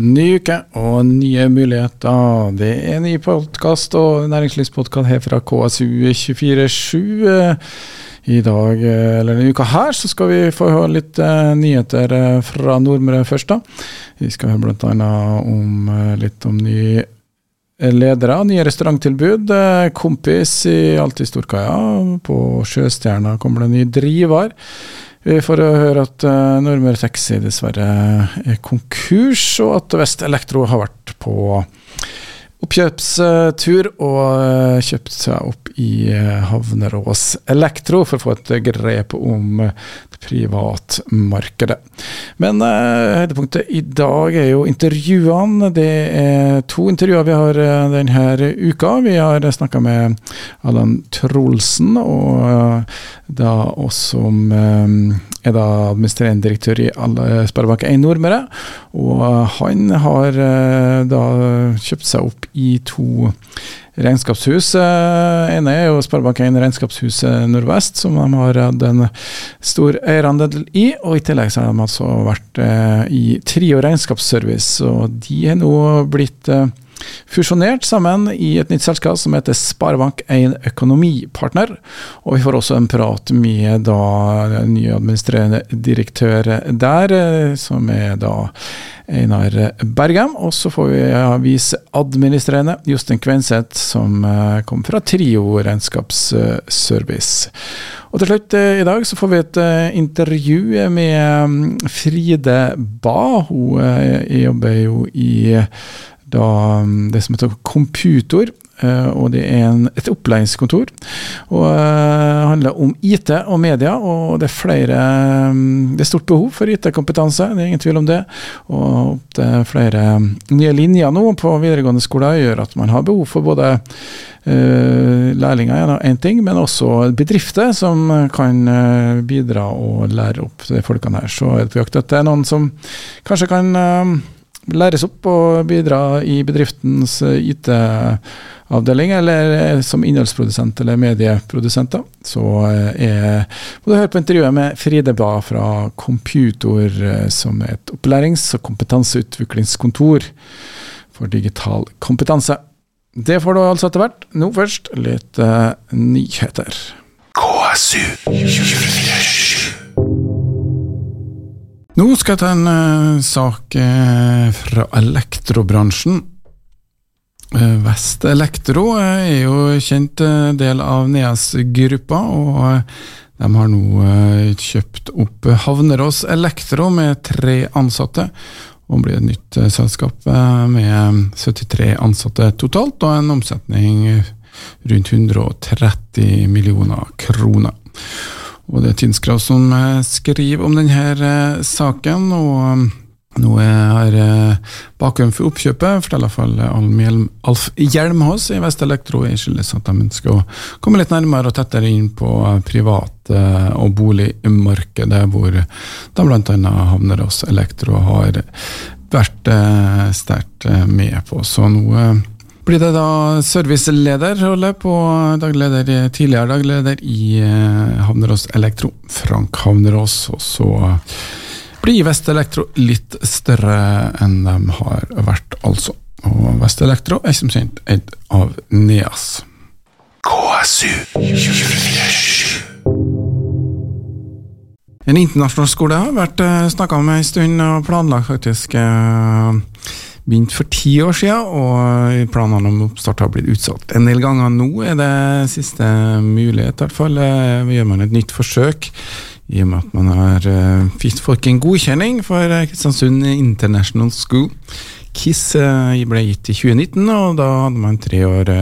Ny uke og nye muligheter. Det er en ny podkast og næringslivspodkast her fra KSU247. I dag, eller denne uka her, så skal vi få høre litt eh, nyheter eh, fra Nordmøre først. da. Vi skal høre bl.a. om eh, litt om nye ledere, nye restauranttilbud. Kompis i Alltid Storkaia. På Sjøstjerna kommer det en ny driver. Vi får høre at uh, Nordmøre Taxi dessverre er konkurs, og at Vest Elektro har vært på oppkjøpstur og eh, kjøpt seg opp i eh, Havnerås Elektro for å få et grep om eh, privatmarkedet. Men høydepunktet i dag er jo intervjuene. Det er to intervjuer vi har denne uka. Vi har snakka med Allan Trolsen, og da også om er da administrerende direktør i Sparebank1 Nordmøre. Og han har eh, da kjøpt seg opp i to regnskapshus. Eh, ene er jo Sparebank1 Regnskapshuset Nordvest, som de har hatt en stor eierandel i. Og i tillegg så har de altså vært eh, i Trio Regnskapsservice, og de er nå blitt fusjonert sammen i et nytt selskap som heter Sparebank1 Økonomipartner. Og vi får også en prat med da nye administrerende direktør der, som er da Einar Bergem. Og så får vi viseadministrerende Jostein Kvenseth, som eh, kom fra Trio regnskapsservice. Og til slutt eh, i dag så får vi et eh, intervju med mm, Fride Ba. Hun jobber jo i da, um, det som heter Computor. Uh, og det er en, et opplæringskontor. og uh, handler om IT og media. og Det er flere um, det er stort behov for IT-kompetanse, det er ingen tvil om det. Og det er flere um, nye linjer nå på videregående skoler gjør at man har behov for både uh, lærlinger, én ting, men også bedrifter som kan bidra og lære opp de folkene her. Så er det på jakt etter noen som kanskje kan læres opp og bidra i bedriftens eh, IT-avdeling, eller eh, som innholdsprodusent eller medieprodusent, så eh, er, må du høre på intervjuet med Fride Ba fra Computor, som er et opplærings- og kompetanseutviklingskontor for digital kompetanse. Det får du altså etter hvert. Nå først litt uh, nyheter. KSU nå skal jeg ta en uh, sak uh, fra elektrobransjen. Uh, Vest Elektro er jo kjent del av NEAS-gruppa, og de har nå kjøpt opp Havnerås Elektro med tre ansatte. Og blir et nytt selskap med 73 ansatte totalt, og en omsetning rundt 130 millioner kroner. Og det er Tinskrav som eh, skriver om denne eh, saken. og um, nå er eh, bakgrunnen for oppkjøpet forteller iallfall Alf Hjelmås i Vest Elektro skyldes at de ønsker å komme litt nærmere og tettere inn på privat- og boligmarkedet, hvor da bl.a. Havnerås Elektro har vært sterkt med på. Så nå blir det da servicelederrolle på dagleder, tidligere dagleder i eh, Havnerås Elektro, Frank Havnerås. Og så blir Vest Elektro litt større enn de har vært, altså. Og Vest Elektro er som kjent eid av NEAS. KSU 24 En internasjonal skole har vært eh, snakka om en stund, og planlagt faktisk eh, begynte for ti år siden, og planene om oppstart har blitt utsatt en del ganger. Nå er det siste mulighet, i hvert fall. Eh, gjør man et nytt forsøk. I og med at man har uh, fått en godkjenning for eh, Kristiansund International School. KISS ble gitt i 2019, og da hadde man tre år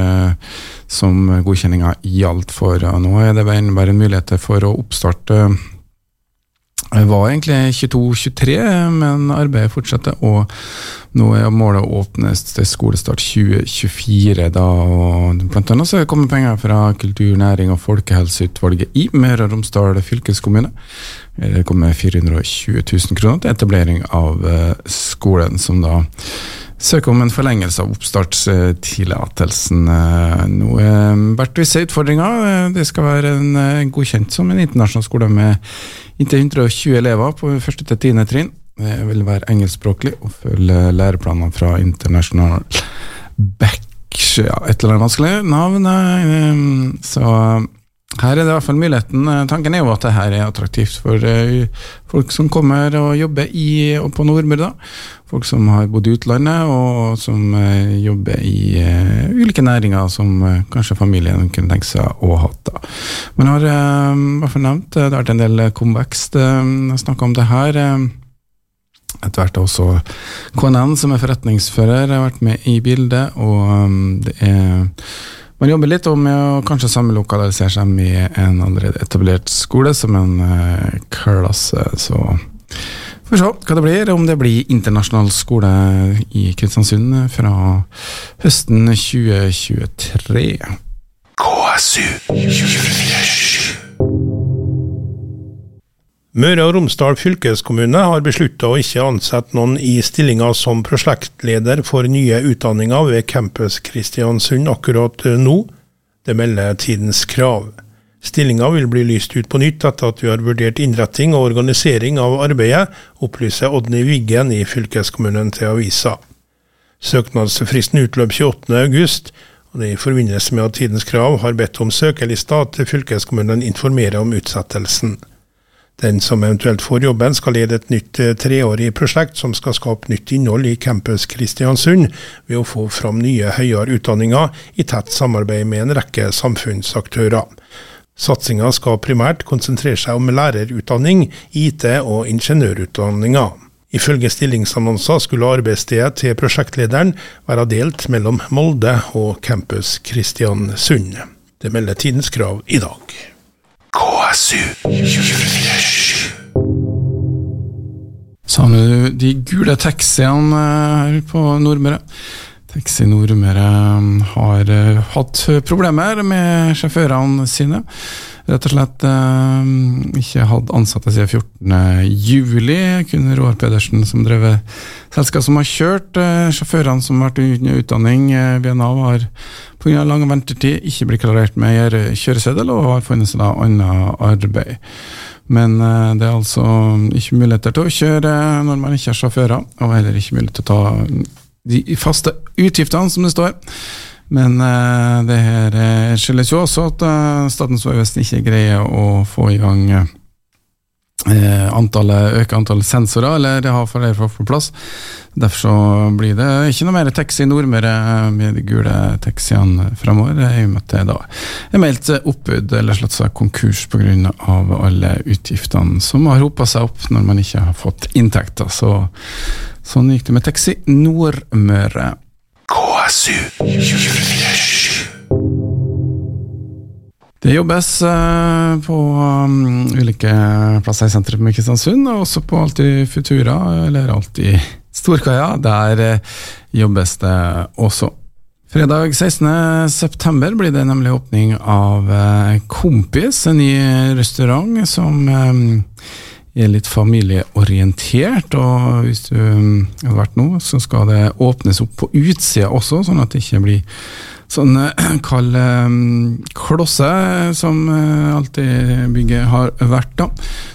som godkjenninga gjaldt for. Nå er det bare en mulighet for å oppstarte det var egentlig 22-23, men arbeidet fortsetter, og nå er målet å åpnes til skolestart 2024. Da, og blant annet så kommet penger fra Kultur-, næring- og folkehelseutvalget i Møre og Romsdal fylkeskommune. Det kommer 420 000 kroner til etablering av eh, skolen, som da søke om en forlengelse av oppstartstillatelsen. Nå er vært visse utfordringer. Det skal være en, godkjent som en internasjonal skole med inntil 120 elever på første til tiende trinn. Det vil være engelskspråklig og følge læreplanene fra International Back ja, et eller annet vanskelig navn. Så her er det i hvert fall muligheten. Tanken er jo at det her er attraktivt for folk som kommer og jobber i, og på Nordmøre. Folk som har bodd i utlandet, og som jobber i ulike næringer som kanskje familien kunne tenke seg å ha. Da. Men har bare fall det har vært en del comebacks. Jeg snakka om det her. Etter hvert også KNN, som er forretningsfører, har vært med i bildet. Og det er Man jobber litt med å kanskje samlokalisere seg med en allerede etablert skole som en klasse. Så får vi se hva det blir, om det blir internasjonal skole i Kristiansund fra høsten 2023. KSU 247 Møre og Romsdal fylkeskommune har beslutta å ikke ansette noen i stillinga som prosjektleder for nye utdanninger ved Campus Kristiansund akkurat nå. Det melder Tidens Krav. Stillinga vil bli lyst ut på nytt etter at vi har vurdert innretting og organisering av arbeidet, opplyser Odny Wiggen i fylkeskommunen til avisa. Søknadsfristen utløp 28.8, og det i forbindelse med at Tidens Krav har bedt om søkerlista at fylkeskommunen informerer om utsettelsen. Den som eventuelt får jobben, skal lede et nytt treårig prosjekt som skal skape nytt innhold i Campus Kristiansund, ved å få fram nye høyere utdanninger i tett samarbeid med en rekke samfunnsaktører. Satsinga skal primært konsentrere seg om lærerutdanning, IT og ingeniørutdanninger. Ifølge stillingsannonser skulle arbeidsstedet til prosjektlederen være delt mellom Molde og Campus Kristiansund. Det melder Tidens Krav i dag. KSU 247. Savner du de gule taxiene her på Nordmøre? Taxi Nordmøre har hatt problemer med sjåførene sine. Rett og slett eh, ikke hatt ansatte siden 14.07. Kun Roar Pedersen som drev selskap som har kjørt. Eh, sjåførene som har vært under utdanning ved Nav, har pga. lang ventetid ikke blitt klarert med kjøreseddel og har funnet seg annet arbeid. Men eh, det er altså ikke muligheter til å kjøre når man ikke er sjåfører, og heller ikke mulighet til å ta de faste utgiftene, som det står. Men uh, det her uh, skyldes jo også at Statens vegvesen ikke greier å få i gang antallet, øke antallet sensorer, eller har flere folk på plass. Derfor så blir det ikke noe mer taxi Nordmøre med de gule taxiene framover, i og med at det da er meldt oppbud eller slått seg konkurs pga. alle utgiftene som har hopa seg opp når man ikke har fått inntekter. Så sånn gikk det med Taxi Nordmøre. KSU 247. Det jobbes uh, på um, ulike plasser i sentrum i Kristiansund, og også på Alltid Futura, eller Alltid Storkaia. Der uh, jobbes det også. Fredag 16.9 blir det nemlig åpning av uh, Kompis, en ny restaurant som er litt familieorientert. Og hvis du har vært nå, så skal det åpnes opp på utsida også, sånn at det ikke blir sånn kalde kald um, som uh, alltid bygget har vært. Da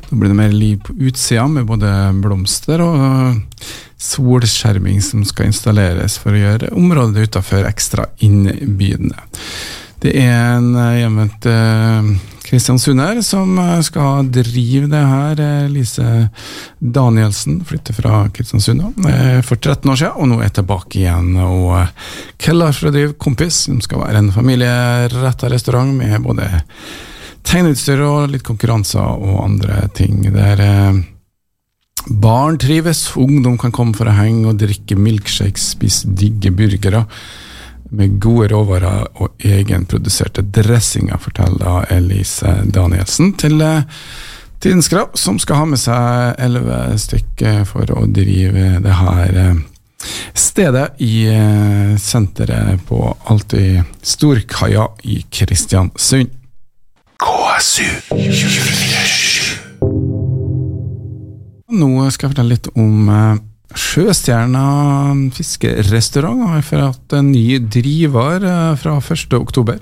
Da blir det mer liv på utsida, med både blomster og solskjerming som skal installeres for å gjøre området utafor ekstra innbydende. Det er en hjemvendt kristiansunder som eh, skal drive det her. Eh, Lise Danielsen flytter fra Kristiansund eh, for 13 år siden, og nå er tilbake igjen. Og klar for å drive Kompis, som skal være en familieretta restaurant med både tegneutstyr og litt konkurranser og andre ting. Der barn trives, ungdom kan komme for å henge og drikke milkshakes, spise digge burgere med gode råvarer og egenproduserte dressinger, forteller Elise Danielsen til eh, Tidens Krav, som skal ha med seg elleve stykker for å drive det her eh, stedet i eh, senteret på Alltid Storkaia i Kristiansund. KSU 247. Nå skal jeg fortelle litt om Sjøstjerna fiskerestaurant har fått en ny driver eh, fra 1.10.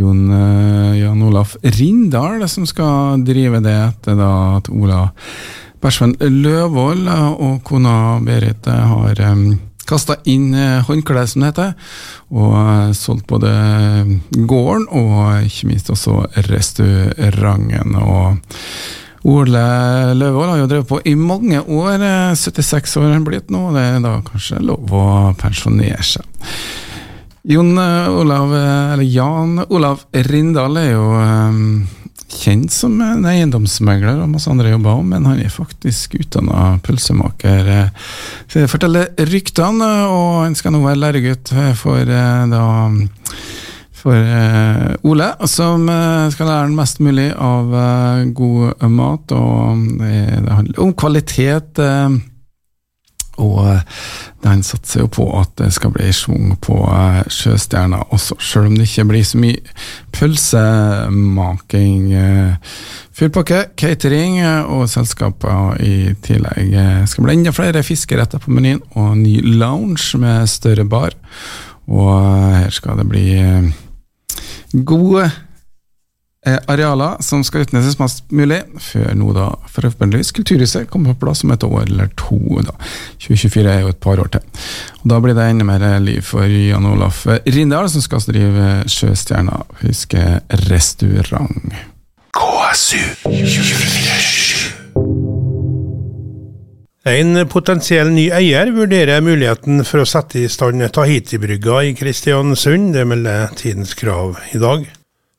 Jon, eh, Jan Olaf Rindal som skal drive det etter da at Ola Bersven Løvold og kona Berit har kasta inn håndkleet, som det heter, og solgt både gården og ikke minst også restauranten. og Ole Løvold har jo drevet på i mange år, 76 eh, år er han blitt nå, og det er da kanskje lov å pensjonere seg. Jon eh, Olav, eh, eller Jan Olav Rindal er jo kjent som en eiendomsmegler og masse andre jobber, men han er faktisk utdanna pølsemaker. Det forteller ryktene, og han skal nå være læregutt for da for uh, Ole, som uh, skal lære mest mulig av uh, god mat. Og det, det handler om kvalitet. og den satser jo på at det skal bli schwung på Sjøstjerna også, selv om det ikke blir så mye pølsemaking. Fullpakke, catering og selskaper i tillegg. skal bli enda flere fiskeretter på menyen, og ny lounge med større bar. Og her skal det bli gode eh, arealer som skal utnyttes mest mulig, før nå da forhåpentligvis Kulturhuset kommer på plass om et år eller to. da. 2024 er jo et par år til. Og Da blir det enda mer liv for Jan Olaf Rindal, som skal drive Sjøstjerna fiskerestaurant. KSU 247. En potensiell ny eier vurderer muligheten for å sette i stand Tahiti-brygga i Kristiansund, det melder Tidens Krav i dag.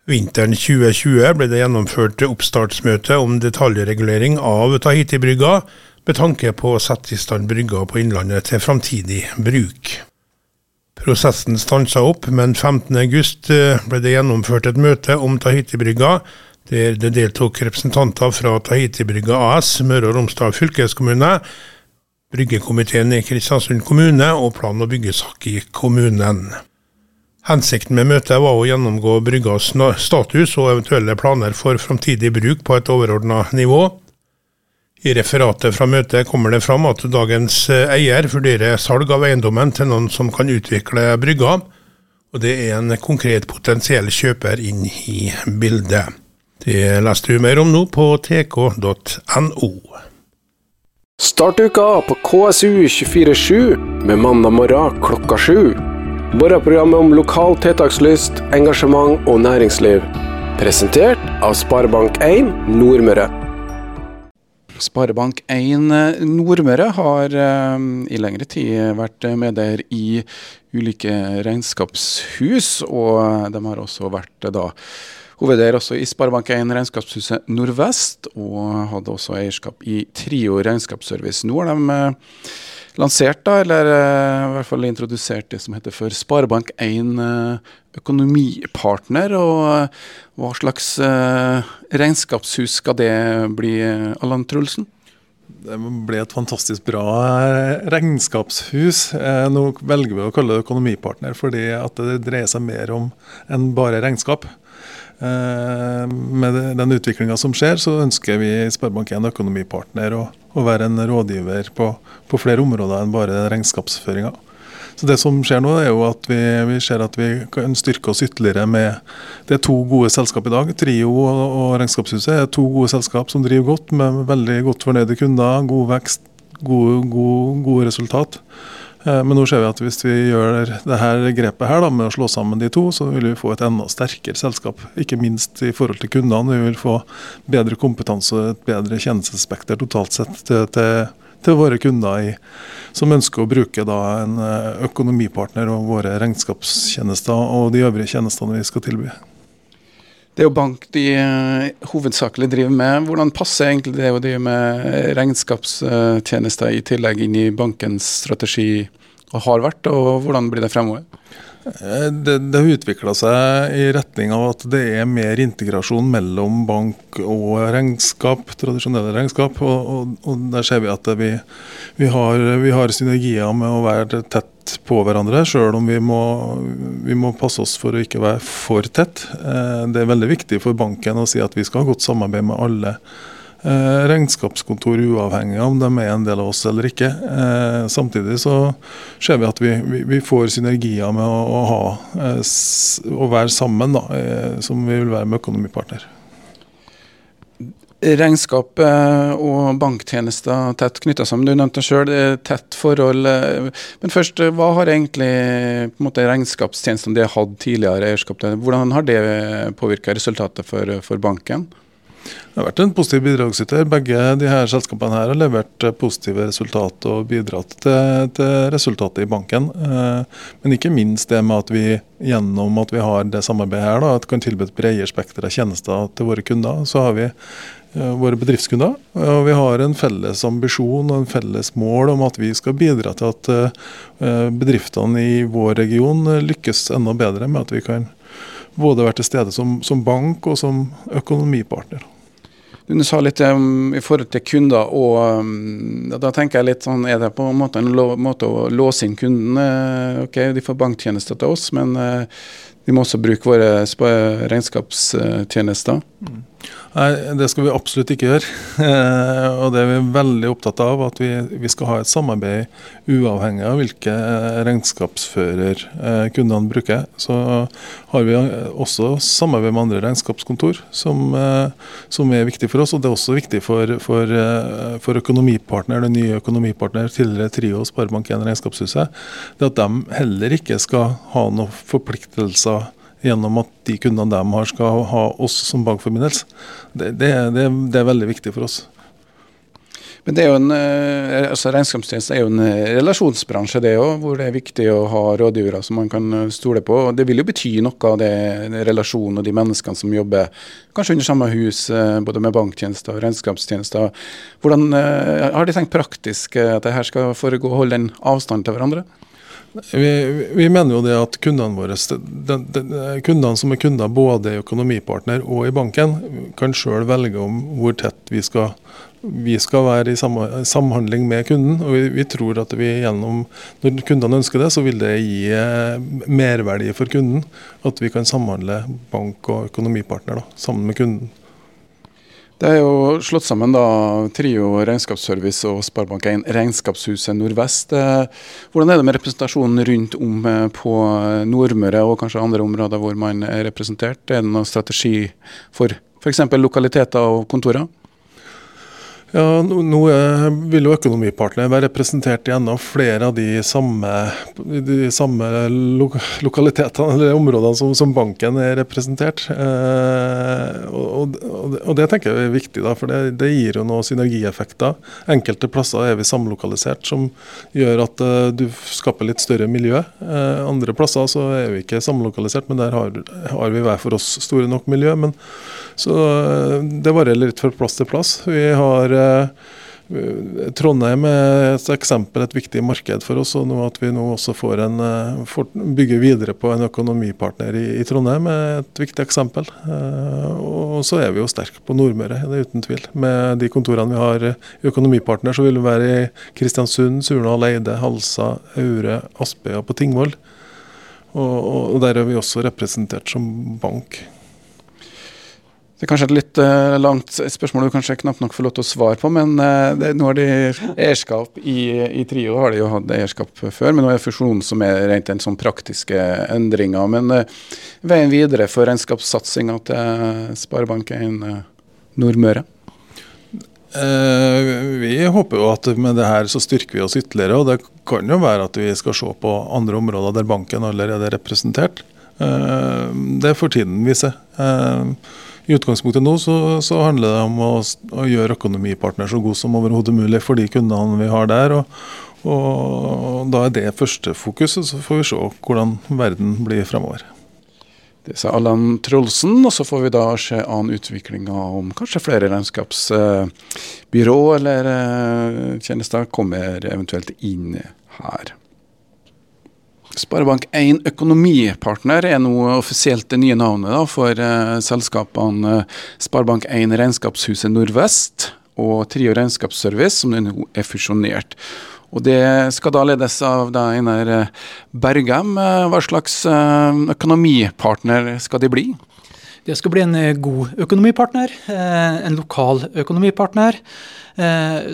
Vinteren 2020 ble det gjennomført oppstartsmøte om detaljregulering av Tahiti-brygga, med tanke på å sette i stand brygga på Innlandet til framtidig bruk. Prosessen stansa opp, men 15.8 ble det gjennomført et møte om Tahiti-brygga, der det deltok representanter fra Tahiti-brygga AS, Møre og Romsdal fylkeskommune, bryggekomiteen i Kristiansund kommune og plan- og byggesak i kommunen. Hensikten med møtet var å gjennomgå bryggas status og eventuelle planer for framtidig bruk på et overordna nivå. I referatet fra møtet kommer det fram at dagens eier vurderer salg av eiendommen til noen som kan utvikle brygga, og det er en konkret potensiell kjøper inn i bildet. Det leste du mer om nå på tk.no. Start uka på KSU247 med mandag morgen klokka sju. Morgenprogrammet om lokal tiltakslyst, engasjement og næringsliv. Presentert av Sparebank1 Nordmøre. Sparebank1 Nordmøre har um, i lengre tid vært medeier i ulike regnskapshus, og de har også vært da Hovedeier også i Sparebank1 Regnskapshuset Nordvest, og hadde også eierskap i Trio Regnskapsservice. Har de eh, lansert, da, eller eh, i hvert fall introdusert det som heter for Sparebank1 eh, økonomipartner. Og hva slags regnskapshus skal det bli, Allan Trulsen? Det ble et fantastisk bra regnskapshus. Nå velger vi å kalle det økonomipartner, fordi det dreier seg mer om enn bare regnskap. Eh, med den utviklinga som skjer, så ønsker vi i Sparebank1 Økonomipartner å, å, være en rådgiver på, på, flere områder enn bare regnskapsføringa. Så Det som skjer nå, er jo at vi, vi, ser at vi kan styrke oss ytterligere med Det er to gode selskap i dag. Trio og, og Regnskapshuset er to gode selskap som driver godt, med veldig godt fornøyde kunder, god vekst, gode, gode, gode resultat. Eh, men nå ser vi at hvis vi gjør det her grepet her da, med å slå sammen de to, så vil vi få et enda sterkere selskap. Ikke minst i forhold til kundene. Vi vil få bedre kompetanse og et bedre tjenestespekter totalt sett til, til, til våre kunder i, som ønsker å bruke da, en eh, økonomipartner og våre regnskapstjenester og de øvrige tjenestene vi skal tilby. Det er jo bank de uh, hovedsakelig driver med. Hvordan passer egentlig det å drive med regnskapstjenester i tillegg inn i bankens strategi, og har vært, og hvordan blir det fremover? Eh, det, det har utvikla seg i retning av at det er mer integrasjon mellom bank og regnskap, tradisjonelle regnskap. Og, og, og der ser vi at vi, vi, har, vi, har, synergier med å være tett på hverandre, sjøl om vi må, vi må, passe oss for å ikke være for tett. Eh, det er veldig viktig for banken å si at vi skal ha godt samarbeid med alle regnskapskontor uavhengig av om de er en del av oss eller ikke. Eh, samtidig så ser vi at vi, vi, får synergier med å, å, ha, eh, å være sammen, da, eh, som vi vil være med økonomipartner. Regnskap og banktjenester tett knytta sammen. Du nevnte sjøl tett forhold. Men først, hva har egentlig måte, regnskapstjenestene de har hatt tidligere eierskap til? Hvordan har det påvirka resultatet for, for banken? Det har vært en positiv bidragsyter. Begge de her selskapene her har levert eh, positive resultater og bidratt til, til, resultatet i banken. Eh, men ikke minst det med at vi gjennom at vi har det samarbeidet her, da, at kan tilby et bredere spekter av tjenester til våre kunder. Så har vi eh, våre bedriftskunder. Og vi har en felles ambisjon og en felles mål om at vi skal bidra til at bedriftene i vår region lykkes enda bedre med at vi kan både være til stede som, som bank og som økonomipartner. Du sa litt um, i forhold til kunder, og um, da tenker jeg litt sånn Er det på en måte en måte å låse inn kunden? Uh, ok, de får banktjenester til oss, men uh, de må også bruke våre regnskapstjenester? Mm. Nei, Det skal vi absolutt ikke gjøre. og det er vi veldig opptatt av. At vi, vi, skal ha et samarbeid uavhengig av hvilke regnskapsfører eh, kundene bruker. Så har vi også samarbeid med andre regnskapskontor, som, eh, som er viktig for oss. Og det er også viktig for, for, eh, for økonomipartner, den nye økonomipartner, tidligere Trio Sparebank1 Regnskapshuset, det at de heller ikke skal ha noen forpliktelser gjennom at de kundene de har, skal ha oss som bankforbindelse. Det, det, det, det er veldig viktig for oss. Men det er jo en, eh, altså Regnskapstjeneste er jo en eh, relasjonsbransje, det òg, hvor det er viktig å ha rådgivere som man kan eh, stole på. Det vil jo bety noe av det relasjonen og de menneskene som jobber kanskje under samme hus, både med banktjenester og regnskapstjenester. Hvordan Har de tenkt praktisk at det her skal foregå, holde en avstand til hverandre? Vi, vi, mener jo det at kundene våre, den, den, kundene som er kunder både i økonomipartner og i banken, kan sjøl velge om hvor tett vi skal, vi skal være i samhandling med kunden. og vi, vi, tror at vi gjennom, Når kundene ønsker det, så vil det gi eh, merverdi for kunden. At vi kan samhandle bank og økonomipartner da, sammen med kunden. Det er jo slått sammen da, Trio regnskapsservice og Sparebank1 Regnskapshuset Nordvest. Eh, hvordan er det med representasjonen rundt om eh, på Nordmøre og kanskje andre områder hvor man er representert? Er det noen strategi for f.eks. lokaliteter og kontorer? Ja, Nå vil jo Økonomipartner være representert i enda flere av de samme, de samme lo lokalitetene eller områdene som, som, banken er representert. Eh, og, og, og, Det tenker jeg er viktig, da, for det, det, gir jo noen synergieffekter. Enkelte plasser er vi samlokalisert, som gjør at uh, du skaper litt større miljø. Eh, andre plasser så er vi ikke samlokalisert, men der har, har vi hver for oss store nok miljø. men så eh, det varierer litt fra plass til plass. Vi har eh, Trondheim er et eksempel, et viktig marked for oss. og nå At vi nå også får en, eh, får bygge videre på en økonomipartner i, i, Trondheim er et viktig eksempel. Og så er vi jo sterke på Nordmøre, det er uten tvil. Med de kontorene vi har i Økonomipartner, så vil vi være i Kristiansund, Surnadal, Eide, Halsa, Aure, Aspøya på Tingvoll. Og, og der er vi også representert som bank. Det er kanskje et litt uh, langt spørsmål du kanskje knapt nok får lov til å svare på, men uh, det, nå har de eierskap i, i, Trio, har de jo hatt eierskap før. Men nå er det fusjonen som er rent en sånn praktiske endringer. Men uh, veien videre for regnskapssatsinga til Sparebank1 Nordmøre? vi håper jo at med det her så styrker vi oss ytterligere. og Det kan jo være at vi skal se på andre områder der banken allerede er representert. det får tiden vise. Uh, i utgangspunktet nå så, så handler det om å, å, gjøre økonomipartner så god som overhodet mulig for de kundene vi har der. og, og Da er det første fokuset, så får vi se hvordan verden blir fremover. Det sa Allan Trolsen, og så får vi da se an utviklinga om kanskje flere regnskapsbyrå eller eh, tjenester kommer eventuelt inn her. Sparebank1 Økonomipartner er nå offisielt det nye navnet da, for uh, selskapene uh, Sparebank1 Regnskapshuset Nordvest og Trio Regnskapsservice, som nå er fusjonert. Og Det skal da ledes av da Einar eh, Bergem. Hva slags økonomipartner skal de bli? Det skal bli en god økonomipartner, en lokal økonomipartner.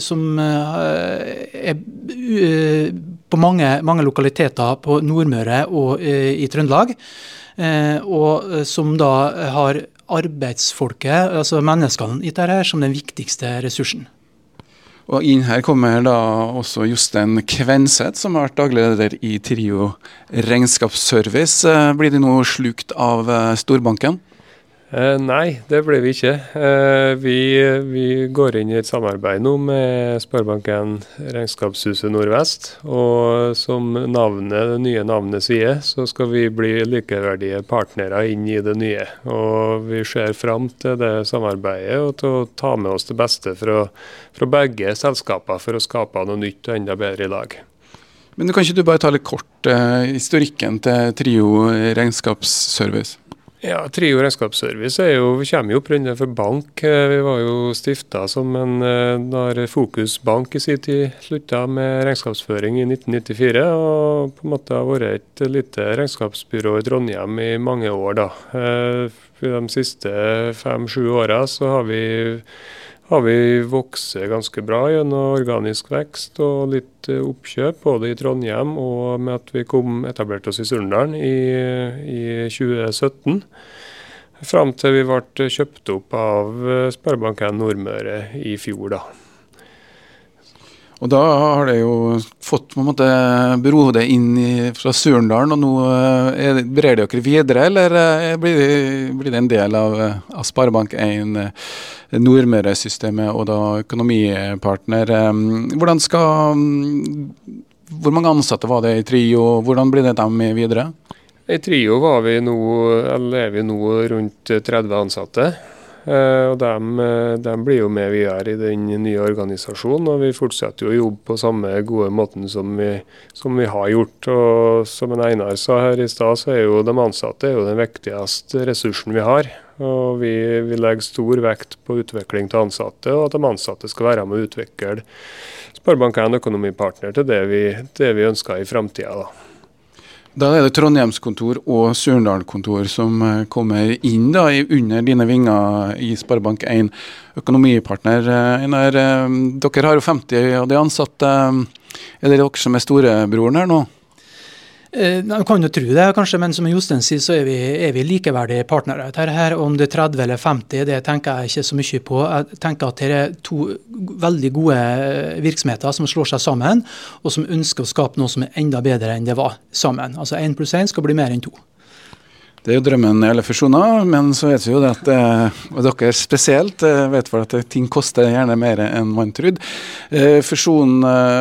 Som er på mange, mange lokaliteter på Nordmøre og i Trøndelag. Og som da har arbeidsfolket, altså menneskene i dette, som den viktigste ressursen. Og inn her kommer da også Jostein Kvenseth, som har vært daglig leder i Trio regnskapsservice. Eh, blir de nå slukt av eh, storbanken? Eh, nei, det ble vi ikke. Eh, vi, vi, går inn i et samarbeid nå med Sparebanken Regnskapshuset Nordvest. Og som navnet, det nye navnet sier, så skal vi bli likeverdige partnere inn i det nye. Og vi ser fram til det samarbeidet og til å ta med oss det beste fra, fra begge selskaper for å skape noe nytt og enda bedre i lag. Men kan ikke du bare ta litt kort eh, historikken til Trio regnskapsservice? Ja, Trio regnskapsservice er jo, kommer jo opprinnelig for bank. Eh, vi var jo stifta som en når eh, Fokus Bank i sin tid slutta med regnskapsføring i 1994. Og på en måte har vært et lite regnskapsbyrå i Trondheim i mange år. da. Eh, de siste fem-sju åra så har vi har vi vokst ganske bra gjennom organisk vekst og litt eh, oppkjøp, både i Trondheim og med at vi kom etablerte oss i Surndalen i, i 2017. Fram til vi ble kjøpt opp av eh, Sparebanken Nordmøre i fjor. da. Og da har det jo fått på en måte bero det inn i, fra Surndalen, og nå eh, er, brer dere videre, eller eh, blir det, blir det en del av, av Sparebank1 eh, Nordmøre-systemet og da økonomipartner? Hvordan skal Hvor mange ansatte var det i Trio, hvordan blir det dem videre? I Trio vi nå, er vi nå rundt 30 ansatte. Eh, og de, eh, de, blir jo med videre i den nye organisasjonen, og vi fortsetter jo å jobbe på samme gode måten som vi, som vi har gjort. Og som en Einar sa her i stad, så er jo de ansatte er jo den viktigste ressursen vi har. Og vi, vi legger stor vekt på utvikling til ansatte, og at de ansatte skal være med å utvikle Sparebank1 Økonomipartner til det vi, det vi ønsker i framtida. Da er det Trondheimskontor og Surndal-kontor som eh, kommer inn da, under dine vinger i Sparebank1 Økonomipartner. Eh, Einar, eh, dere har jo 50 av de ansatte. Er det dere som er storebroren her nå? Eh, man kan jo tro det, kanskje, men som Jostein sier, så er vi, er vi likeverdige partnere. Her, om det er 30 eller 50, det tenker jeg ikke så mye på. Jeg tenker at det er to veldig gode virksomheter som slår seg sammen, og som ønsker å skape noe som er enda bedre enn det var sammen. Altså én pluss én skal bli mer enn to. Det er jo drømmen i alle fusjoner, men så vet vi jo det at eh, og dere spesielt eh, vet vel at ting koster gjerne mer enn man trodde. Eh, fusjon,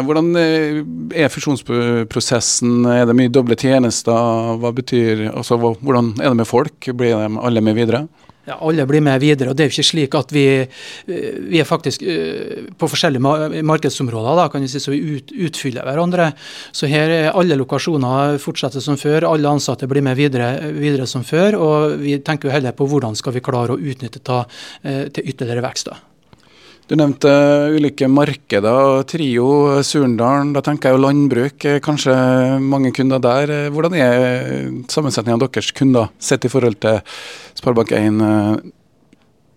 hvordan er fusjonsprosessen? Er det mye doble tjenester? Hva betyr, altså, hvordan er det med folk? Blir de alle med videre? Ja, alle blir med videre. og Det er jo ikke slik at vi, eh, vi er faktisk eh, på forskjellige markedsområder, da, kan vi si, så vi ut, utfyller hverandre. Så her er alle lokasjoner fortsetter som før, alle ansatte blir med videre, videre som før. Og vi tenker jo heller på hvordan skal vi klare å utnytte det eh, til ytterligere vekst. da. Du nevnte ulike markeder. Trio, Surndalen. Da tenker jeg jo landbruk. Kanskje mange kunder der. Hvordan er sammensetningen av deres kunder sett i forhold til Sparebank1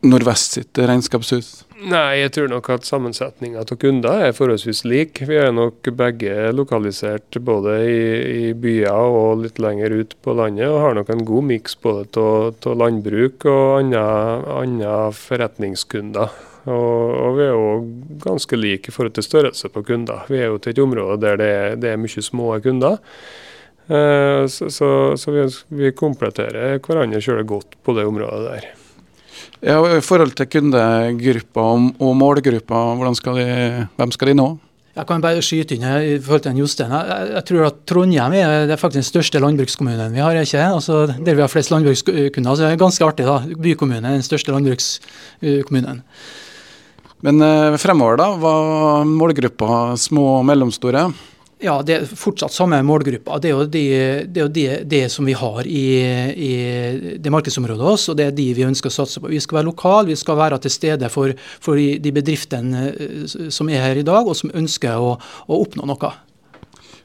Nordvest sitt regnskapshus? Nei, jeg tror nok at sammensetninga av kunder er forholdsvis lik. Vi er nok begge lokalisert både i, i, byer og litt lenger ut på landet, og har nok en god miks både av landbruk og andre forretningskunder. Og, og, vi er jo ganske like i forhold til størrelse på kunder. Vi er jo til et område der det er, det er mye små kunder. Eh, så, så, så vi, vi, kompletterer hverandre kjølig godt på det området der. Ja, I forhold til kundegrupper og, og skal de, hvem skal de nå? Jeg kan bare skyte inn i forhold til Jostein. Jeg, jeg, tror at Trondheim er, det er faktisk den største landbrukskommunen vi har. ikke? Altså, der vi har flest landbrukskunder. Så det er ganske artig. da. Bykommunen er den største landbrukskommunen. Men eh, fremover, da? Hva målgruppa små og mellomstore? Ja, det er fortsatt samme målgruppa. Det er jo det, det, er det, det som vi har i, i det markedsområdet oss, og det er de vi ønsker å satse på. Vi skal være lokale, vi skal være til stede for, for de bedriftene eh, som er her i dag, og som ønsker å, å oppnå noe.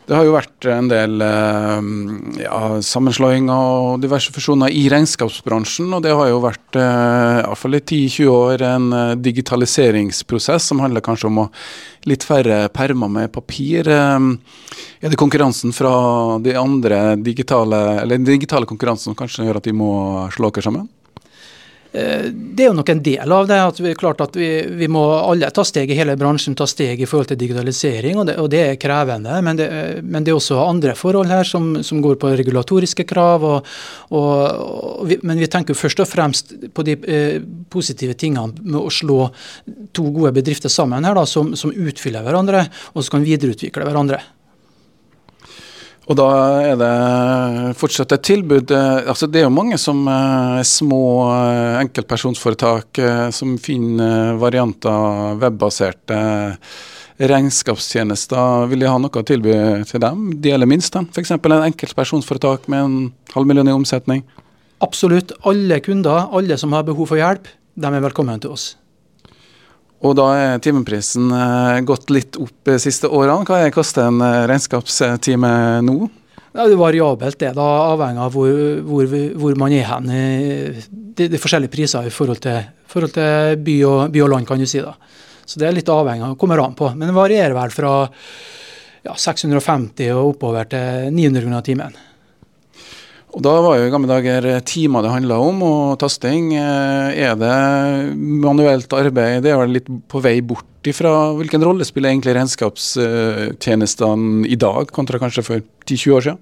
Det har jo vært en del eh, ja, sammenslåinger og diverse fusjoner i regnskapsbransjen. Og det har jo vært eh, iallfall i 10-20 år en eh, digitaliseringsprosess som handler kanskje om å litt færre permer med papir. Er det konkurransen fra de andre digitale, eller den digitale konkurransen som kanskje gjør at de må slå dere sammen? Eh, det er jo nok en del av det. at vi, klart at vi, vi, må alle ta steg i hele bransjen, ta steg i forhold til digitalisering, og det, og det er krevende. Men det, men det, er også andre forhold her som, som går på regulatoriske krav. Og, og, vi, men vi tenker først og fremst på de eh, positive tingene med å slå to gode bedrifter sammen her, da, som, som utfyller hverandre, og som kan videreutvikle hverandre. Og da er det fortsatt et tilbud. Eh, altså Det er jo mange som er eh, små eh, enkeltpersonsforetak som finner varianter webbaserte regnskapstjenester. Vil de ha noe å tilby til dem? De eller minst, dem? F.eks. en enkeltpersonsforetak med en halv million i omsetning? Absolutt. Alle kunder, alle som har behov for hjelp, de er velkommen til oss. Og da er timeprisen eh, gått litt opp de siste årene. Hva koster en eh, regnskapstime nå? Ja, det er variabelt, det. da, Avhengig av hvor, hvor, hvor man er hen. Det, er forskjellige priser i forhold til, forhold til by, og, by, og, land, kan du si. da. Så det er litt avhengig av, kommer an på. Men det varierer vel fra ja, 650 og oppover til 900 kroner timen. Og Da var jo i gamle dager timer det handla om, og tasting. Eh, er det manuelt arbeid? Det er vel litt på vei bort ifra Hvilken rolle spiller egentlig regnskapstjenestene i dag, kontra kanskje for 10-20 år siden?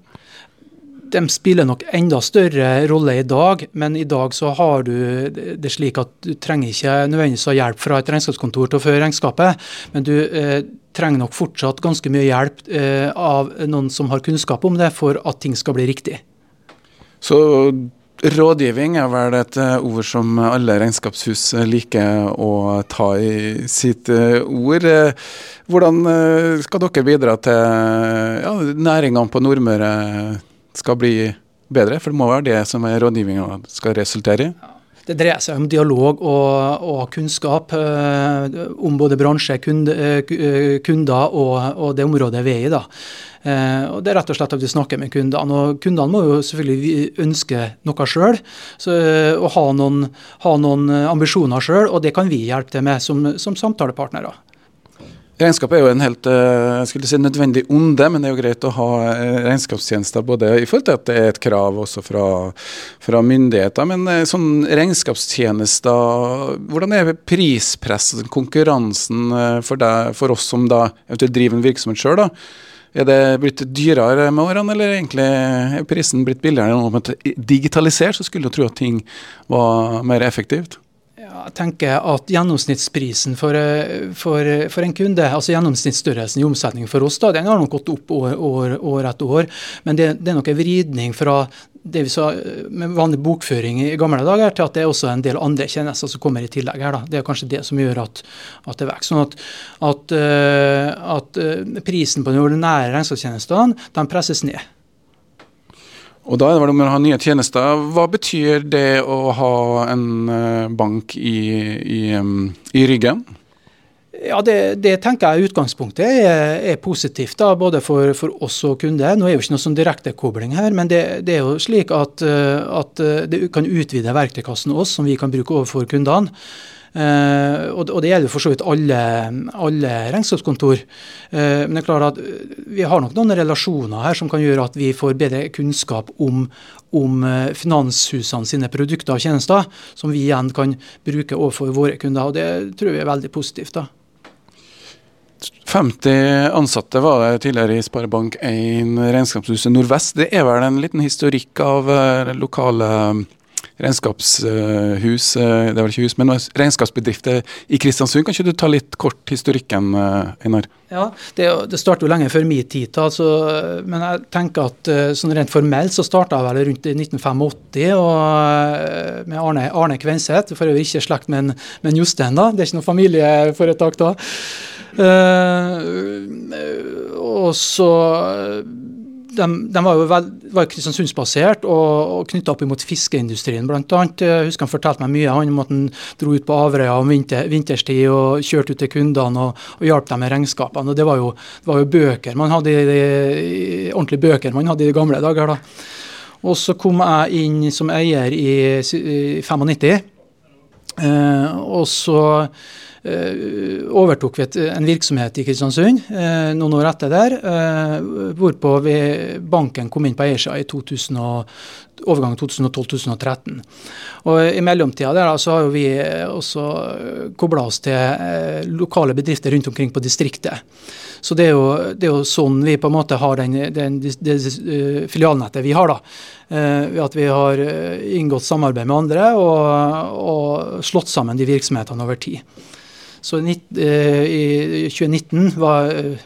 De spiller nok enda større rolle i dag, men i dag så har du det slik at du trenger ikke nødvendigvis ha hjelp fra et regnskapskontor til å føre regnskapet, men du eh, trenger nok fortsatt ganske mye hjelp eh, av noen som har kunnskap om det, for at ting skal bli riktig. Så rådgivning er vel et eh, ord som alle regnskapshus liker å ta i sitt eh, ord. Hvordan eh, skal dere bidra til ja, næringene på Nordmøre skal bli bedre? For det må være det som rådgivninga skal resultere i? Det dreier seg om dialog og, og kunnskap eh, om både bransje, kunde, kunder og, og, det området vi er i. da. Eh, og Det er rett og slett at vi snakker med kundene. og Kundene må jo selvfølgelig ønske noe sjøl, og ha noen, ha noen ambisjoner sjøl. Og det kan vi hjelpe til med som, som samtalepartnere. Regnskap er jo en helt eh, skulle si nødvendig onde, men det er jo greit å ha eh, regnskapstjenester både i forhold til at det er et krav også fra, fra myndigheter. Men sånn regnskapstjenester, hvordan er prispresset, konkurransen for, deg, for oss som da driver en virksomhet sjøl? Er det blitt dyrere med årene, eller egentlig er prisen blitt billigere digitalisert så skulle du tro at ting var mer effektivt. Ja, tenker at Gjennomsnittsprisen for, for, for, en kunde, altså gjennomsnittsstørrelsen i omsetning for oss, da, den har nok gått opp år, år, år etter år. Men det, det er nok en vridning fra det vi sa med vanlig bokføring i gamle dager, til at det er også en del andre tjenester som kommer i tillegg. her. Da. Det er kanskje det som gjør at, at det vokser. Sånn at, at, eh, at, eh, prisen på de ordinære regnskapstjenestene presses ned. Og da er det vel om å ha nye tjenester. Hva betyr det å ha en eh, bank i, i, i ryggen? Ja, det, det, tenker jeg utgangspunktet er, er positivt, da, både for, for, oss og kunder. Nå er jo ikke noe sånn direktekobling her, men det, det, er jo slik at, eh, at, eh, det kan utvide verktøykassen oss, som vi kan bruke overfor kundene. Uh, og, det gjelder for så vidt alle, alle regnskapskontor. Uh, men det er klart at vi har nok noen relasjoner her som kan gjøre at vi får bedre kunnskap om, om finanshusene sine produkter og tjenester, som vi igjen kan bruke overfor våre kunder. og Det tror vi er veldig positivt. da. 50 ansatte var det tidligere i Sparebank1 Regnskapshuset Nordvest. Det er vel en liten historikk av eh, lokale eh, regnskapshus, eh, det vel ikke hus, men regnskapsbedrifter i Kristiansund. Kan ikke du ta litt kort historikken, Einar? Ja, Det, det startet jo lenge før min tid, altså, men jeg tenker at sånn rent formelt så starta jeg vel rundt 1985 og, med Arne, Arne Kvenseth. For øvrig ikke slekt med, med Jostein, da. Det er ikke noe familieforetak da. Uh, og så de, de, var jo vel, Kristiansundsbasert og, og knytta opp imot fiskeindustrien, annet. Jeg husker han fortalte meg mye om at han dro ut på Averøya om vinter, vinterstid og kjørte ut til kundene og, og hjalp dem med regnskapene. og Det var jo, det var jo bøker man hadde, de, ordentlige bøker man hadde i de gamle dager. da. Og så kom jeg inn som eier i, i 95. Eh, og så overtok vi en virksomhet i Kristiansund eh, noen år etter der, eh, hvorpå vi, banken kom inn på eiersida i 2000 overgangen 2012-2013. Og I mellomtida der så har vi også kobla oss til lokale bedrifter rundt omkring på distriktet. Så det er, jo, det er jo sånn vi på en måte har den, den, det, filialnettet vi har. da. At vi har inngått samarbeid med andre og, og slått sammen de virksomhetene over tid. Så eh, i 2019 var, eh,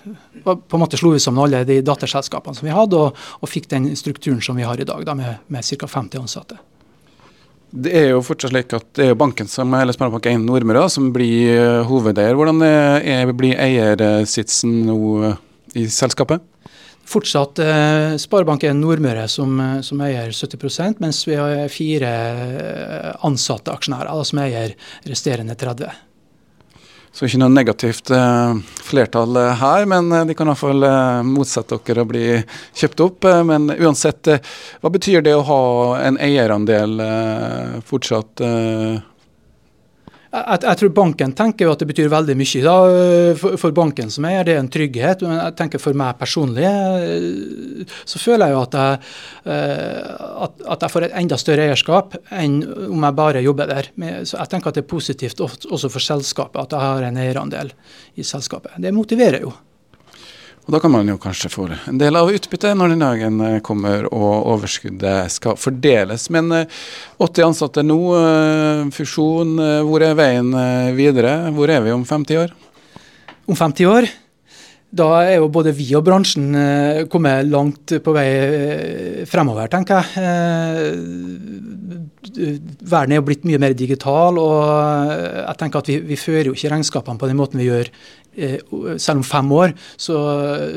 var, på en måte slo vi sammen alle de datterselskapene som vi hadde, og, og fikk den strukturen som vi har i dag, da, med, med ca. 50 ansatte. Det er jo fortsatt slik at det er jo banken som eller Sparebank1 Nordmøre som blir eh, hovedeier. Hvordan er, blir eiersitsen nå i selskapet? Fortsatt eh, Sparebanken 1 Nordmøre som, som, eier 70% mens vi har fire ansatte aksjonærer da, som eier resterende 30 så ikke noe negativt eh, flertall eh, her, men eh, de kan iallfall motsette dere å bli kjøpt opp. Men uansett, hva betyr det å ha en eierandel fortsatt? Jeg, jeg, tror banken tenker jo at det betyr veldig mye da, for, for, banken som eier. Det er en trygghet. Men jeg tenker for meg personlig eh, så føler jeg jo at jeg, eh, at, at jeg får et enda større eierskap enn om jeg bare jobber der. Så jeg tenker at det er positivt også for selskapet at jeg har en eierandel i selskapet. Det motiverer jo. Og Da kan man jo kanskje få en del av utbyttet når den dagen eh, kommer og overskuddet skal fordeles. Men 80 eh, ansatte nå, eh, fusjon. Hvor er veien videre? Hvor er vi om 50 år? Om 50 år? Da er jo både vi og bransjen kommet langt på vei fremover, tenker jeg. Verden er jo blitt mye mer digital, og jeg tenker at vi, vi fører jo ikke regnskapene på den måten vi gjør selv om fem år, så,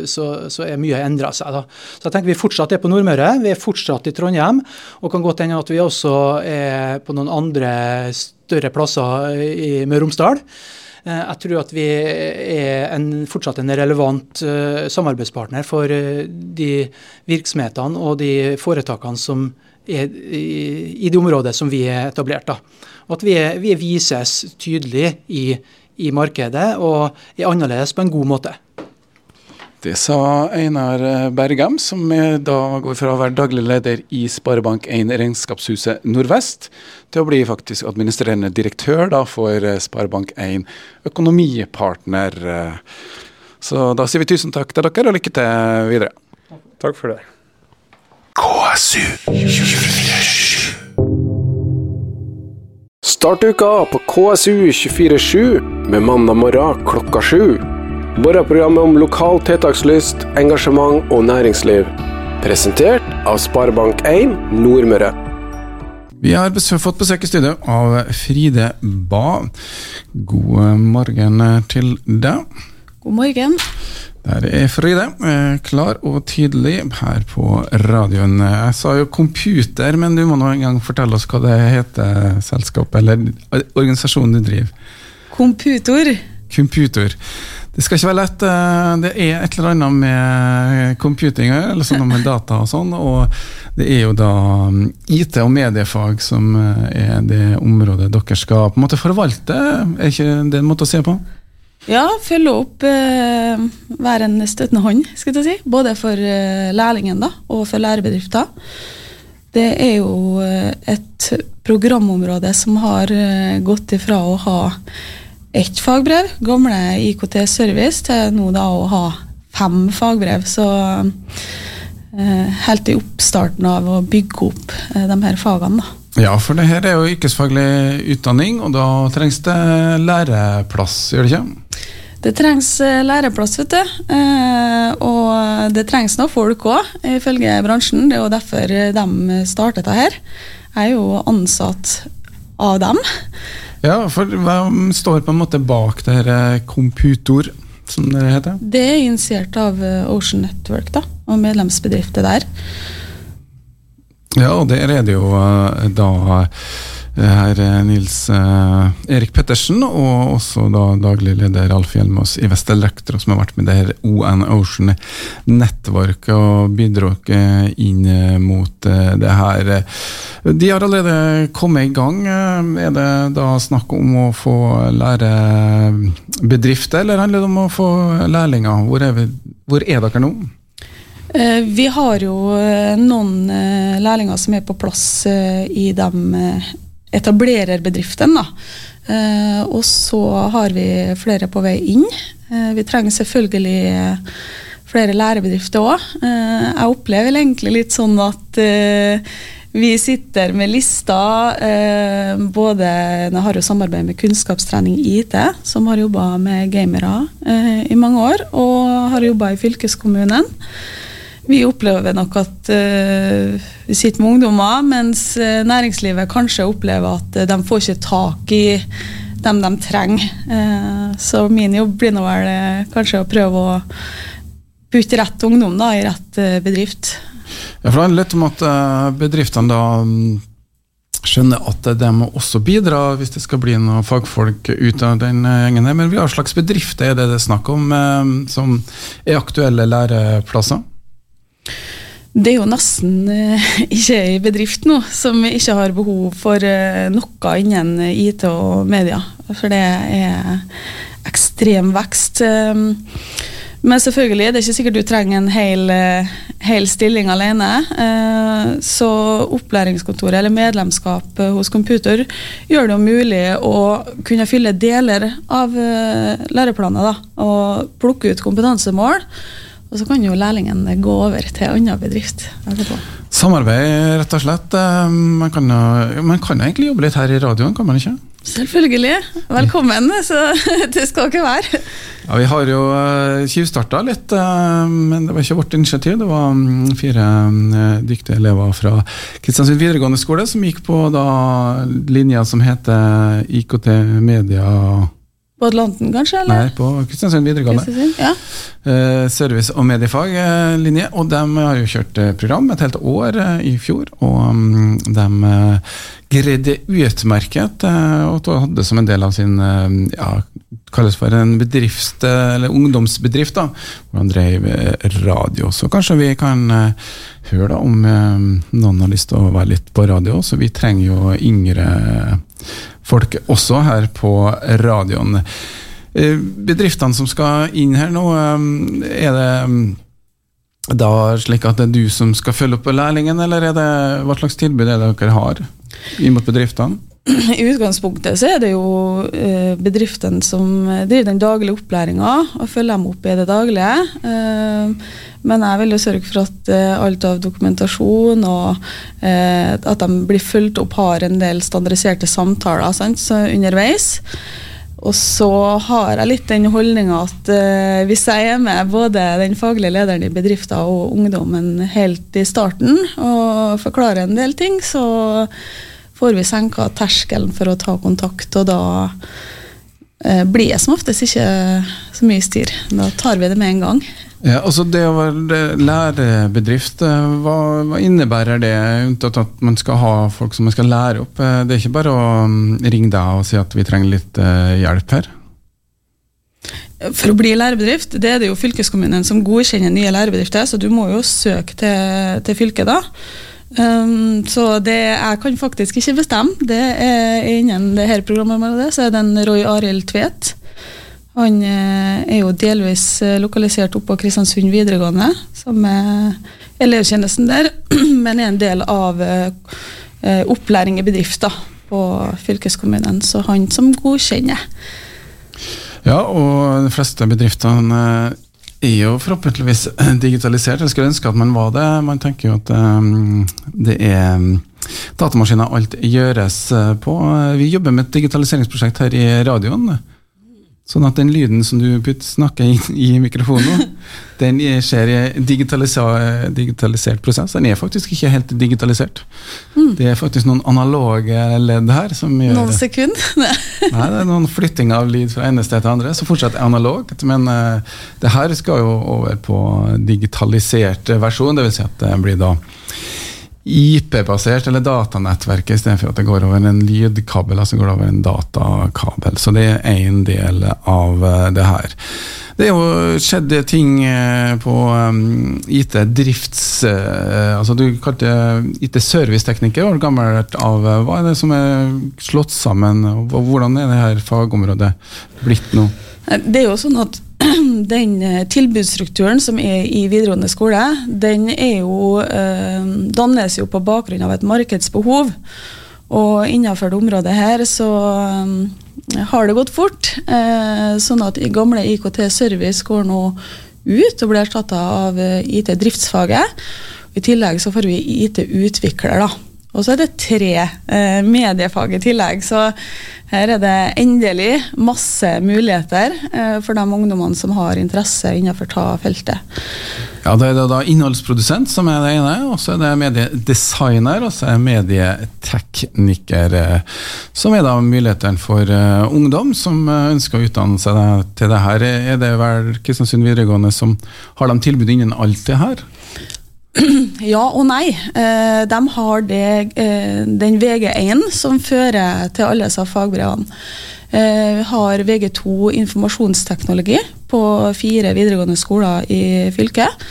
så, så er mye endra seg. Da. Så jeg tenker Vi fortsatt er på Nordmøre, vi er fortsatt i Trondheim. Og kan godt hende at vi også er på noen andre større plasser i Møre og Romsdal. Eh, jeg tror at vi er en, fortsatt en relevant uh, samarbeidspartner for de virksomhetene og de foretakene som er i, i det området som vi er etablert. Da. Og at vi, vi vises tydelig i i markedet, og er annerledes på en god måte. Det sa Einar Bergem, som da går fra å være daglig leder i Sparebank1 Regnskapshuset Nordvest, til å bli faktisk administrerende direktør da, for Sparebank1 Økonomipartner. Så da sier vi tusen takk til dere, og lykke til videre. Takk for det. KSU 247. Start uka på KSU247 med mandag morgen klokka sju. Morgenprogrammet om lokal tiltakslyst, engasjement og næringsliv. Presentert av Sparebank1 Nordmøre. Vi har fått besøk i studio av Fride Ba. God morgen til deg. God morgen. Der er Fride, eh, klar og tydelig her på radioen. Jeg sa jo computer, men du må nå en gang fortelle oss hva det heter, selskapet eller organisasjonen du driver? Computer. Computer. Det skal ikke være lett. Eh, det er et eller annet med computing eller sånn med data og sånn. Og det er jo da mm, IT og mediefag som eh, er det området dere skal på en måte forvalte. Er ikke det en måte å se på? Ja, følge opp, eh, være en støttende hånd, skal jeg si. Både for eh, lærlingen da, og for lærebedrifter. Det er jo eh, et programområde som har eh, gått ifra å ha ett fagbrev, gamle IKT Service, til nå da å ha fem fagbrev. Så eh, helt i oppstarten av å bygge opp eh, de her fagene, da. Ja, for det her er jo yrkesfaglig utdanning, og da trengs det læreplass, gjør det ikke? Det trengs eh, læreplass, vet du. Eh, og det trengs nå folk òg, ifølge bransjen. Det er jo derfor de startet det her. Jeg er jo ansatt av dem. Ja, for hvem står på en måte bak det her Computor, som det heter? Det er initiert av Ocean Network, da. og medlemsbedrifter der. Ja, og der er det jo eh, da her Nils eh, Erik Pettersen, og også da daglig leder Alf Hjelmås i Vest Elektro, som har vært med det her ON Ocean-nettverket og bidratt inn mot det her. De har allerede kommet i gang. Er det da snakk om å få lære bedrifter, eller handler det om å få lærlinger? Hvor er, vi, hvor er dere nå? Eh, vi har jo eh, noen eh, lærlinger som er på plass i de etablererbedriftene. Og så har vi flere på vei inn. Vi trenger selvfølgelig flere lærebedrifter òg. Jeg opplever egentlig litt sånn at vi sitter med lista Både Jeg har jo samarbeid med Kunnskapstrening IT, som har jobba med gamere i mange år, og har jobba i fylkeskommunen. Vi opplever nok at uh, vi sitter med ungdommer, mens uh, næringslivet kanskje opplever at uh, de får ikke tak i dem de trenger. så min jobb blir nå vel kanskje å prøve å putte rett ungdom da, i rett bedrift. Ja, for Det handler litt om at bedriftene da mm, skjønner at de må også bidra hvis det skal bli noen fagfolk ut av den gjengen. Men hva slags bedrifter er det det er snakk om som er aktuelle læreplasser? Det er jo nesten uh, ikke ei bedrift nå som ikke har behov for uh, noe innen IT og media. For det er ekstrem vekst. Um, men selvfølgelig det er ikke sikkert du trenger en hel, hel stilling alene. så opplæringskontoret eller medlemskap hos Computer gjør det jo mulig å kunne fylle deler av læreplanet da, og plukke ut kompetansemål og så kan jo lærlingen gå over til en annen bedrift etterpå. Samarbeid, rett og slett. Eh, man kan, man kan egentlig jobbe litt her i radioen, kan man ikke? Selvfølgelig. Velkommen, så det skal ikke være. Ja, Vi har jo uh, tjuvstarta litt, eh, men det var ikke vårt initiativ. Det var mm, fire dyktige elever fra Kristiansund videregående skole som gikk på da linja som heter IKT Media på Atlanten, kanskje? Eller? Nei, på Kristiansund videregående. Kristiansund, ja. Eh, service- og mediefaglinje. Og de har jo kjørt eh, program et helt år eh, i fjor. Og um, de greide utmerket, og hadde som en del av sin ja, kalles for en bedrift, eller ungdomsbedrift, da, hvor han drev radio. Så kanskje vi kan høre da om noen har lyst til å være litt på radio. Så vi trenger jo yngre folk også her på radioen. Eh, bedriftene som skal inn her nå, eh, er det mm, da slik at det er du som skal følge opp lærlingen, eller er det, hva slags tilbud er det dere har inn mot bedriftene? I utgangspunktet så er det jo eh, bedriftene som driver den daglige opplæringa og følger dem opp i det daglige. Men jeg vil jo sørge for at alt av dokumentasjon og at de blir fulgt opp, har en del standardiserte samtaler sant, underveis. Og så har jeg litt den holdninga at uh, hvis jeg er med både den faglige lederen i bedriften og ungdommen helt i starten og forklarer en del ting, så får vi senka terskelen for å ta kontakt, og da blir det som oftest ikke så mye styr. Da tar vi det med en gang. Ja, altså Det å være lærebedrift, eh, hva, hva, innebærer det? Unntatt at man skal ha folk som man skal lære opp. Eh, det er ikke bare å mm, ringe deg og si at vi trenger litt hjelp her? For å bli lærebedrift, det er det jo fylkeskommunen som godkjenner nye lærebedrifter, så du må jo søke til, til fylket da. Um, så det jeg kan faktisk ikke bestemme. Det er Innen det her programmet så er det en Roy Arild Tvedt han eh, er jo delvis eh, lokalisert oppå Kristiansund videregående, som er elevtjenesten der, men er en del av eh, opplæring i bedrifter på fylkeskommunen. Så han som godkjenner. Ja, og de fleste bedriftene er jo forhåpentligvis digitalisert. Jeg skulle ønske at man var det. Man tenker jo at det er datamaskiner alt gjøres på. Vi jobber med et digitaliseringsprosjekt her i radioen Sånn at den lyden som du putt, snakker inn i mikrofonen, den skjer i digitalisert prosess. Den er faktisk ikke helt digitalisert. Mm. Det er faktisk noen analoge ledd her som gjør Noen sekunder? Nei, det er noen flytting av lyd fra ene sted til andre, som fortsatt er analogt. Men uh, det her skal jo over på digitalisert versjon, dvs. Si at det blir da IP-basert, eller datanettverket, istedenfor at det går over en lydkabel. altså går det over en datakabel. Så det er én del av eh, det her. Det er jo skjedd ting eh, på um, IT-drifts... Altså Du kalte IT-servicetekniker, var gammelt av. Hva er det som er slått sammen, og hvordan er det her fagområdet blitt nå? Det er jo sånn at den eh, tilbudsstrukturen som er i videregående skole, den er jo, eh, dannes jo på bakgrunn av et markedsbehov. Og innenfor det området her så eh, har det gått fort. Sånn at gamle IKT Service går nå ut og blir erstatta av IT-driftsfaget. I tillegg så får vi IT-utvikler, da. Og så er det tre eh, mediefag i tillegg, så her er det endelig masse muligheter eh, for de ungdommene som har interesse innenfor ta feltet. Ja, Det er det da innholdsprodusent som er det ene, og så er det mediedesigner og så er medietekniker. Eh, som er da mulighetene for uh, ungdom som uh, ønsker å utdanne seg til det her. Er det vel Kristiansund videregående som har de tilbud innen alt det her? Ja og nei. Eh, de har det, eh, den VG1 som fører til alle disse fagbrevene. Eh, vi har VG2 informasjonsteknologi på fire videregående skoler i fylket.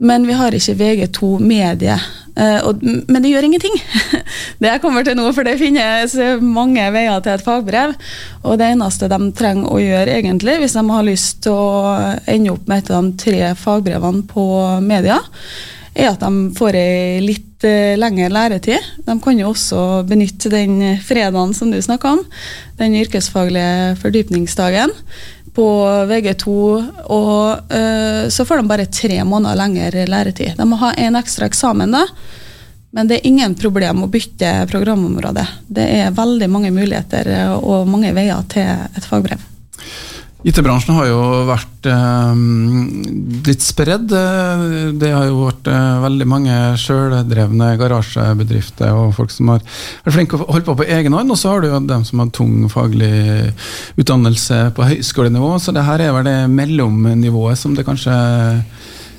Men vi har ikke VG2 medie. Men det gjør ingenting. Det jeg kommer til nå, for det finnes mange veier til et fagbrev. Og det eneste de trenger å gjøre, egentlig, hvis de har lyst til å ende opp med et av de tre fagbrevene på media, er at de får ei litt uh, lengre læretid. De kan jo også benytte den fredagen som du snakka om, den yrkesfaglige fordypningsdagen, på VG2, og uh, så får de bare tre måneder lengre læretid. De må ha en ekstra eksamen, da. Men det er ingen problem å bytte programområde. Det er veldig mange muligheter og mange veier til et fagbrev. IT-bransjen har jo vært eh, litt spredd. Det har jo vært eh, veldig mange sjøldrevne garasjebedrifter og folk som har vært flinke å holde på på egen hånd. Og så har du jo dem som har tung faglig utdannelse på høyskolenivå. Så det her er vel det mellomnivået som det kanskje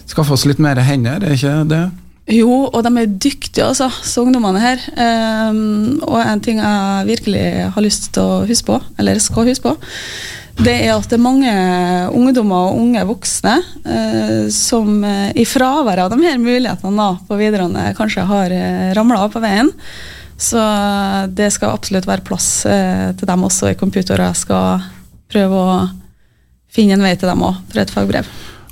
skaffer oss litt mer hender, er ikke det? Jo, og de er dyktige, altså, så ungdommene her. Um, og en ting jeg virkelig har lyst til å huske på, eller skal huske på, det er at det er mange ungdommer og unge voksne eh, som eh, i fravær av de her mulighetene da, på videregående kanskje har eh, ramla av på veien. Så eh, det skal absolutt være plass eh, til dem også i computer, og jeg skal prøve å finne en vei til dem òg, for et fagbrev.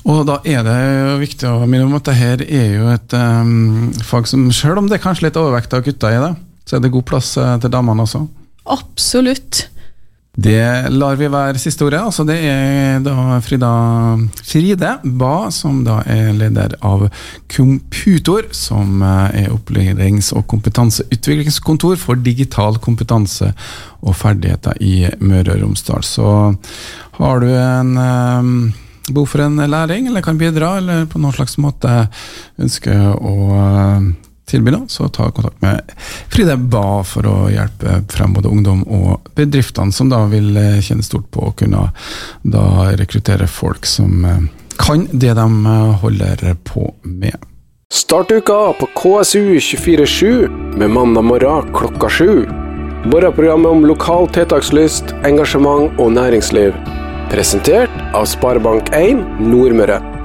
Og da er det jo viktig å minne om at dette er jo et um, fag som, selv om det er kanskje litt overvekt av gutter i det, så er det god plass til damene også? Absolutt. Det lar vi være siste ordet. Altså det er da Frida Fride Ba, som da er leder av Computor, som eh, er opplærings- og kompetanseutviklingskontor for digital kompetanse og ferdigheter i Møre og Romsdal. Så har du en um, behov for en læring, eller kan bidra, eller på noen slags måte ønsker å tilby nå, så ta kontakt med Fride Ba for å hjelpe frem både ungdom og bedriftene, som da vil eh, kjenne stort på å kunne rekruttere folk som eh, kan det de eh, holder på med. Start uka på KSU247 med mandag morgen klokka sju. Morgenprogrammet om lokal tiltakslyst, engasjement og næringsliv. Presentert av Sparebank1 Nordmøre.